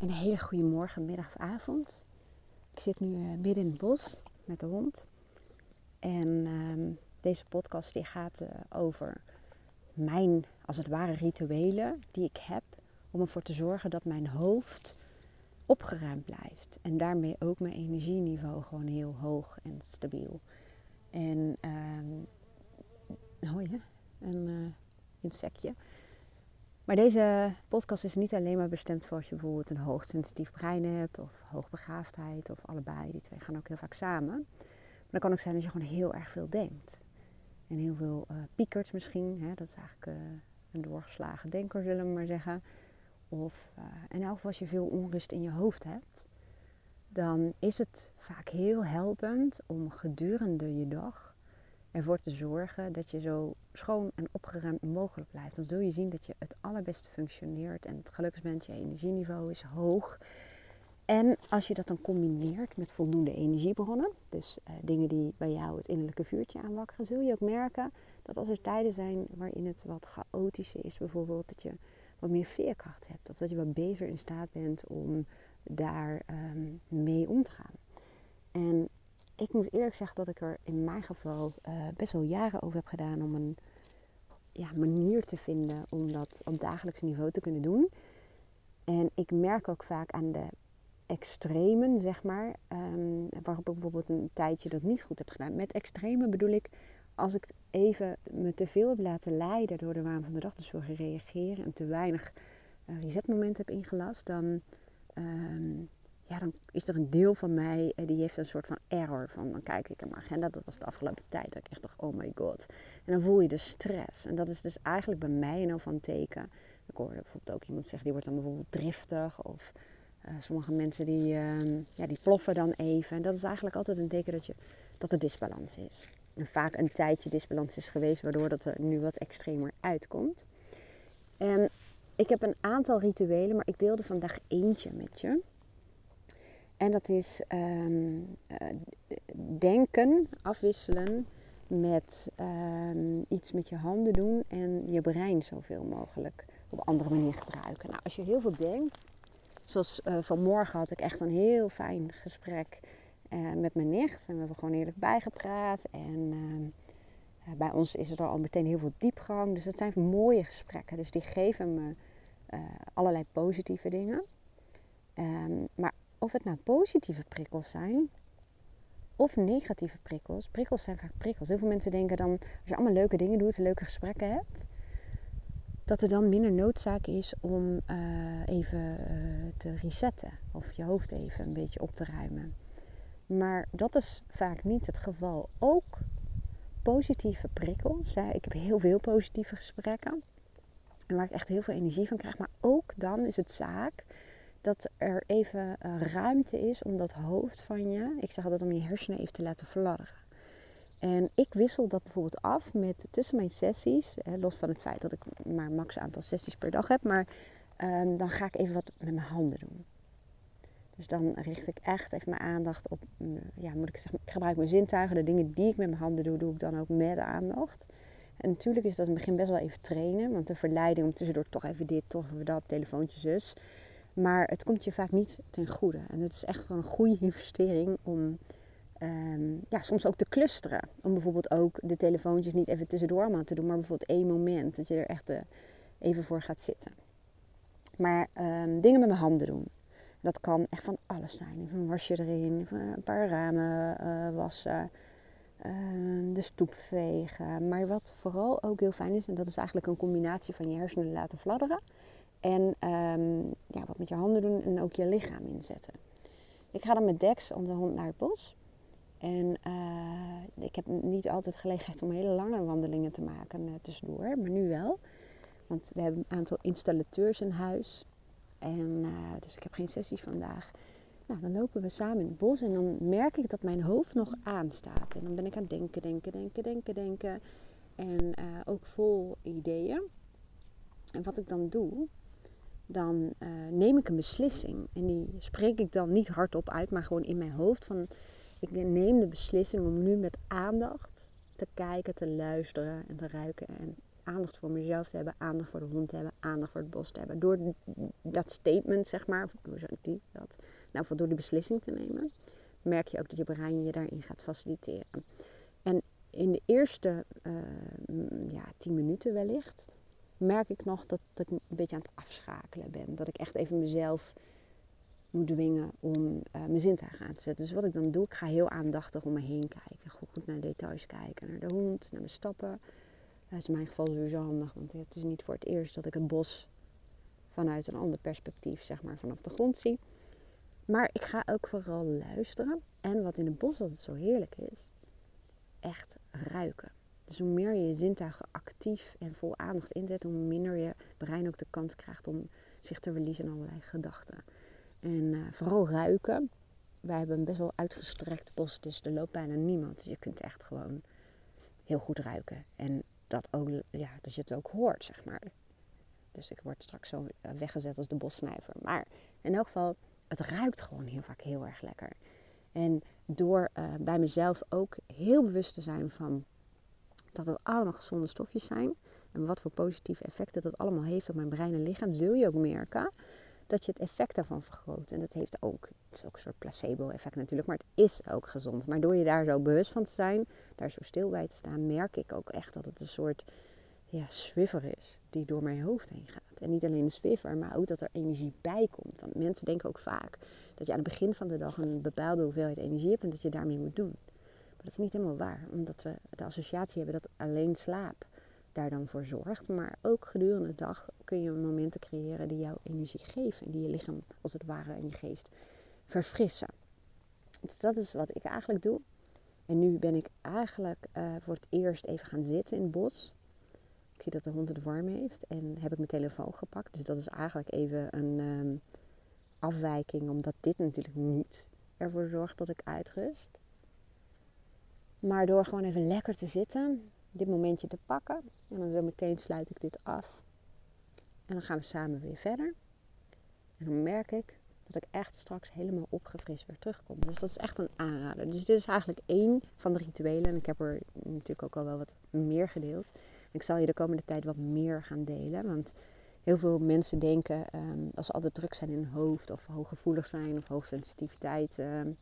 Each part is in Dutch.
Een hele goede morgen, middag of avond. Ik zit nu uh, midden in het bos met de hond. En uh, deze podcast die gaat uh, over mijn, als het ware, rituelen die ik heb om ervoor te zorgen dat mijn hoofd opgeruimd blijft. En daarmee ook mijn energieniveau gewoon heel hoog en stabiel. En um, hoor je, een uh, insectje. Maar deze podcast is niet alleen maar bestemd voor als je bijvoorbeeld een hoogsensitief brein hebt of hoogbegaafdheid of allebei. Die twee gaan ook heel vaak samen. Maar dan kan ook zijn als je gewoon heel erg veel denkt. En heel veel uh, piekert misschien. Hè? Dat is eigenlijk uh, een doorgeslagen denker, zullen we maar zeggen. Of uh, elk geval als je veel onrust in je hoofd hebt. Dan is het vaak heel helpend om gedurende je dag ervoor te zorgen dat je zo schoon en opgeruimd mogelijk blijft. Dan zul je zien dat je het allerbeste functioneert en het gelukkig bent, je energieniveau is hoog. En als je dat dan combineert met voldoende energiebronnen, dus uh, dingen die bij jou het innerlijke vuurtje aanwakkeren, zul je ook merken dat als er tijden zijn waarin het wat chaotischer is, bijvoorbeeld dat je wat meer veerkracht hebt of dat je wat beter in staat bent om daar um, mee om te gaan. En ik moet eerlijk zeggen dat ik er in mijn geval uh, best wel jaren over heb gedaan om een ja, manier te vinden om dat op dagelijks niveau te kunnen doen. En ik merk ook vaak aan de extremen, zeg maar, um, waarop ik bijvoorbeeld een tijdje dat niet goed heb gedaan. Met extremen bedoel ik als ik even me te veel heb laten leiden door de waan van de dag, dus wil reageren en te weinig uh, resetmomenten heb ingelast, dan um, ja, dan is er een deel van mij uh, die heeft een soort van error. Van dan kijk ik in mijn agenda, dat was de afgelopen tijd. Dat ik echt dacht, oh my god. En dan voel je de stress. En dat is dus eigenlijk bij mij nou van teken. Ik hoorde bijvoorbeeld ook iemand zeggen, die wordt dan bijvoorbeeld driftig. Of uh, sommige mensen die, uh, ja, die ploffen dan even. En dat is eigenlijk altijd een teken dat, je, dat er disbalans is. En vaak een tijdje disbalans is geweest, waardoor dat er nu wat extremer uitkomt. En ik heb een aantal rituelen, maar ik deelde vandaag eentje met je. En dat is um, uh, denken, afwisselen met um, iets met je handen doen en je brein zoveel mogelijk op een andere manier gebruiken. Nou, als je heel veel denkt, zoals uh, vanmorgen had ik echt een heel fijn gesprek uh, met mijn nicht. En we hebben gewoon eerlijk bijgepraat. En ehm, bij ons is er al meteen heel veel diepgang. Dus dat zijn mooie gesprekken. Dus die geven me allerlei positieve dingen. Maar of het nou positieve prikkels zijn of negatieve prikkels. Prikkels zijn vaak prikkels. Heel veel mensen denken dan, als je allemaal leuke dingen doet, leuke gesprekken hebt, dat er dan minder noodzaak is om uh, even uh, te resetten of je hoofd even een beetje op te ruimen. Maar dat is vaak niet het geval. Ook positieve prikkels. Ik heb heel veel positieve gesprekken. Waar ik echt heel veel energie van krijg. Maar ook dan is het zaak dat er even uh, ruimte is om dat hoofd van je, ik zeg altijd om je hersenen even te laten fladderen. En ik wissel dat bijvoorbeeld af met tussen mijn sessies, los van het feit dat ik maar max aantal sessies per dag heb, maar um, dan ga ik even wat met mijn handen doen. Dus dan richt ik echt even mijn aandacht op, ja, moet ik zeggen, ik gebruik mijn zintuigen. De dingen die ik met mijn handen doe, doe ik dan ook met aandacht. En natuurlijk is dat in het begin best wel even trainen, want de verleiding om tussendoor toch even dit, toch even dat, telefoontje zus. Maar het komt je vaak niet ten goede. En het is echt wel een goede investering om um, ja, soms ook te clusteren. Om bijvoorbeeld ook de telefoontjes niet even tussendoor allemaal te doen, maar bijvoorbeeld één moment dat je er echt uh, even voor gaat zitten. Maar um, dingen met mijn handen doen. Dat kan echt van alles zijn. Even een wasje erin, een paar ramen uh, wassen, uh, de stoep vegen. Maar wat vooral ook heel fijn is, en dat is eigenlijk een combinatie van je hersenen laten fladderen en um, ja, wat met je handen doen en ook je lichaam inzetten. Ik ga dan met Dex, onze hond, naar het bos. En uh, ik heb niet altijd gelegenheid om hele lange wandelingen te maken uh, tussendoor, maar nu wel. Want we hebben een aantal installateurs in huis. En, uh, dus ik heb geen sessies vandaag. Nou, dan lopen we samen in het bos en dan merk ik dat mijn hoofd nog aanstaat. En dan ben ik aan het denken, denken, denken, denken, denken. En ook vol ideeën. En wat ik dan doe, dan uh, neem ik een beslissing. En die spreek ik dan niet hardop uit, maar gewoon in mijn hoofd. Van, ik neem de beslissing om nu met aandacht te kijken, te luisteren en te ruiken en aandacht voor mezelf te hebben, aandacht voor de hond te hebben, aandacht voor het bos te hebben. Door dat statement, zeg maar, of door die, dat, nou, door die beslissing te nemen, merk je ook dat je brein je daarin gaat faciliteren. En in de eerste uh, ja, tien minuten wellicht, merk ik nog dat, ik een beetje aan het afschakelen ben. Dat ik echt even mezelf moet dwingen om uh, mijn zintuigen aan te zetten. Dus wat ik dan doe, ik ga heel aandachtig om me heen kijken. Goed naar details kijken. Naar de hond, naar mijn stappen. Dat is in mijn geval sowieso handig, want het is niet voor het eerst dat ik het bos vanuit een ander perspectief, zeg maar, vanaf de grond zie. Maar ik ga ook vooral luisteren. En wat in het bos altijd zo heerlijk is, echt ruiken. Dus hoe meer je je zintuigen actief en vol aandacht inzet, hoe minder je brein ook de kans krijgt om zich te verliezen in allerlei gedachten. En uh, vooral ruiken. Wij hebben een best wel uitgestrekt bos, dus er loopt bijna niemand. Dus je kunt echt gewoon heel goed ruiken. En dat, ook, ja, dat je het ook hoort, zeg maar. Dus ik word straks zo eh, weggezet als de bossnijver. Maar in elk geval, het ruikt gewoon heel vaak heel erg lekker. En door uh, bij mezelf ook heel bewust te zijn van dat het allemaal gezonde stofjes zijn. En wat voor positieve effecten dat allemaal heeft op mijn brein en lichaam, zul je ook merken dat je het effect daarvan vergroot. En dat heeft ook, het is ook een soort placebo-effect natuurlijk, maar het is ook gezond. Maar door je daar zo bewust van te zijn, daar zo stil bij te staan, merk ik ook echt dat het een soort ja, swiffer is die door mijn hoofd heen gaat. En niet alleen een swiffer, maar ook dat er energie bij komt. Want mensen denken ook vaak dat je aan het begin van de dag een bepaalde hoeveelheid energie hebt en dat je daarmee moet doen. Dat is niet helemaal waar, omdat we de associatie hebben dat alleen slaap daar dan voor zorgt. Maar ook gedurende de dag kun je momenten creëren die jou energie geven. En die je lichaam als het ware en je geest verfrissen. Dus dat is wat ik eigenlijk doe. En nu ben ik eigenlijk uh, voor het eerst even gaan zitten in het bos. Ik zie dat de hond het warm heeft. En heb ik mijn telefoon gepakt. Dus dat is eigenlijk even een um, afwijking. Omdat dit natuurlijk niet ervoor zorgt dat ik uitrust. Maar door gewoon even lekker te zitten dit momentje te pakken. En dan zo meteen sluit ik dit af. En dan gaan we samen weer verder. En dan merk ik dat ik echt straks helemaal opgefrist weer terugkom. Dus dat is echt een aanrader. Dus dit is eigenlijk één van de rituelen. En ik heb er natuurlijk ook al wel wat meer gedeeld. Ik zal je de komende tijd wat meer gaan delen. Want heel veel mensen denken, um, als ze altijd druk zijn in hun hoofd, of hooggevoelig zijn, of hoogsensitiviteit um,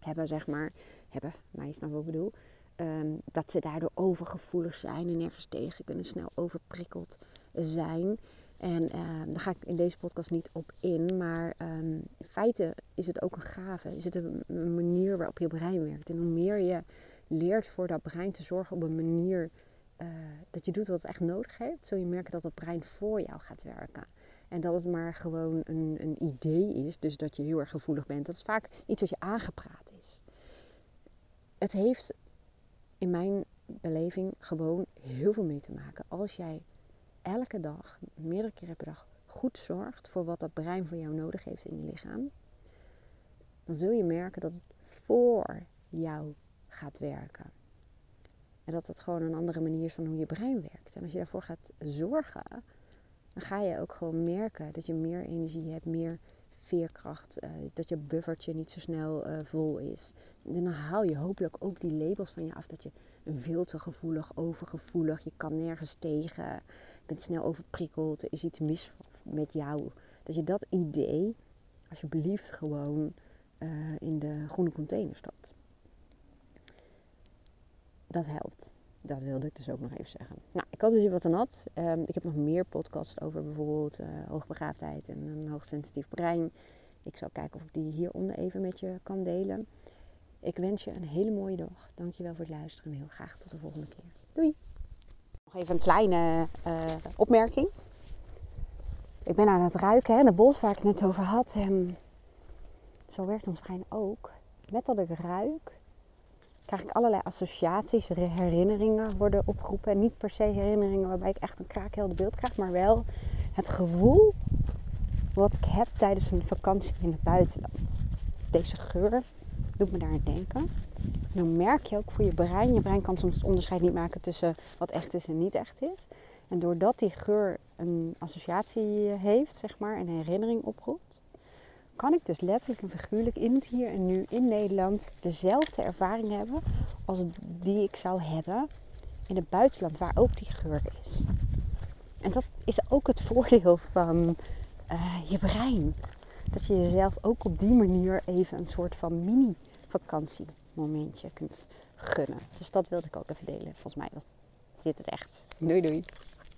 hebben, zeg maar. Hebben, maar je snapt wat ik bedoel. Ehm, dat ze daardoor overgevoelig zijn en nergens tegen kunnen, snel overprikkeld zijn. En ehm, daar ga ik in deze podcast niet op in, maar um, in feite is het ook een gave. Is het een, manier waarop je brein werkt. En hoe meer je leert voor dat brein te zorgen op een manier uh, dat je doet wat het echt nodig heeft, zul je merken dat het brein voor jou gaat werken. En dat het maar gewoon een, een idee is, dus dat je heel erg gevoelig bent. Dat is vaak iets wat je aangepraat is. Het heeft in mijn beleving gewoon heel veel mee te maken. Als jij elke dag, meerdere keren per dag, goed zorgt voor wat dat brein voor jou nodig heeft in je lichaam, dan zul je merken dat het voor jou gaat werken. En dat het gewoon een andere manier is van hoe je brein werkt. En als je daarvoor gaat zorgen, dan ga je ook gewoon merken dat je meer energie hebt, meer veerkracht, uh, dat je buffertje niet zo snel uh, vol is. En dan haal je hopelijk ook die labels van je af dat je een veel te gevoelig, overgevoelig, je kan nergens tegen, bent snel overprikkeld, er is iets mis met jou. Dat je dat idee alsjeblieft gewoon uh, in de groene container stapt. Dat helpt. Dat wilde ik dus ook nog even zeggen. Nou, ik hoop dat je wat aan had. Um, ik heb nog meer podcasts over bijvoorbeeld uh, hoogbegaafdheid en een hoogsensitief brein. Ik zal kijken of ik die hieronder even met je kan delen. Ik wens je een hele mooie dag. Dankjewel voor het luisteren en heel graag tot de volgende keer. Doei! Nog even een kleine uh, opmerking. Ik ben aan het ruiken in het bos waar ik het net over had. En zo werkt ons brein ook. Met dat ik ruik, krijg ik allerlei associaties, herinneringen worden opgeroepen. En niet per se herinneringen waarbij ik echt een kraakhelder beeld krijg, maar wel het gevoel wat ik heb tijdens een vakantie in het buitenland. Deze geur doet me daar aan denken. En dan merk je ook voor je brein, je brein kan soms het onderscheid niet maken tussen wat echt is en niet echt is. En doordat die geur een associatie heeft, zeg maar, een herinnering oproept, kan ik dus letterlijk en figuurlijk in het hier en nu in Nederland dezelfde ervaring hebben als die ik zou hebben in het buitenland waar ook die geur is. En dat is ook het voordeel van uh, je brein. Dat je jezelf ook op die manier even een soort van mini-vakantiemomentje kunt gunnen. Dus dat wilde ik ook even delen. Volgens mij was het echt. Doei doei.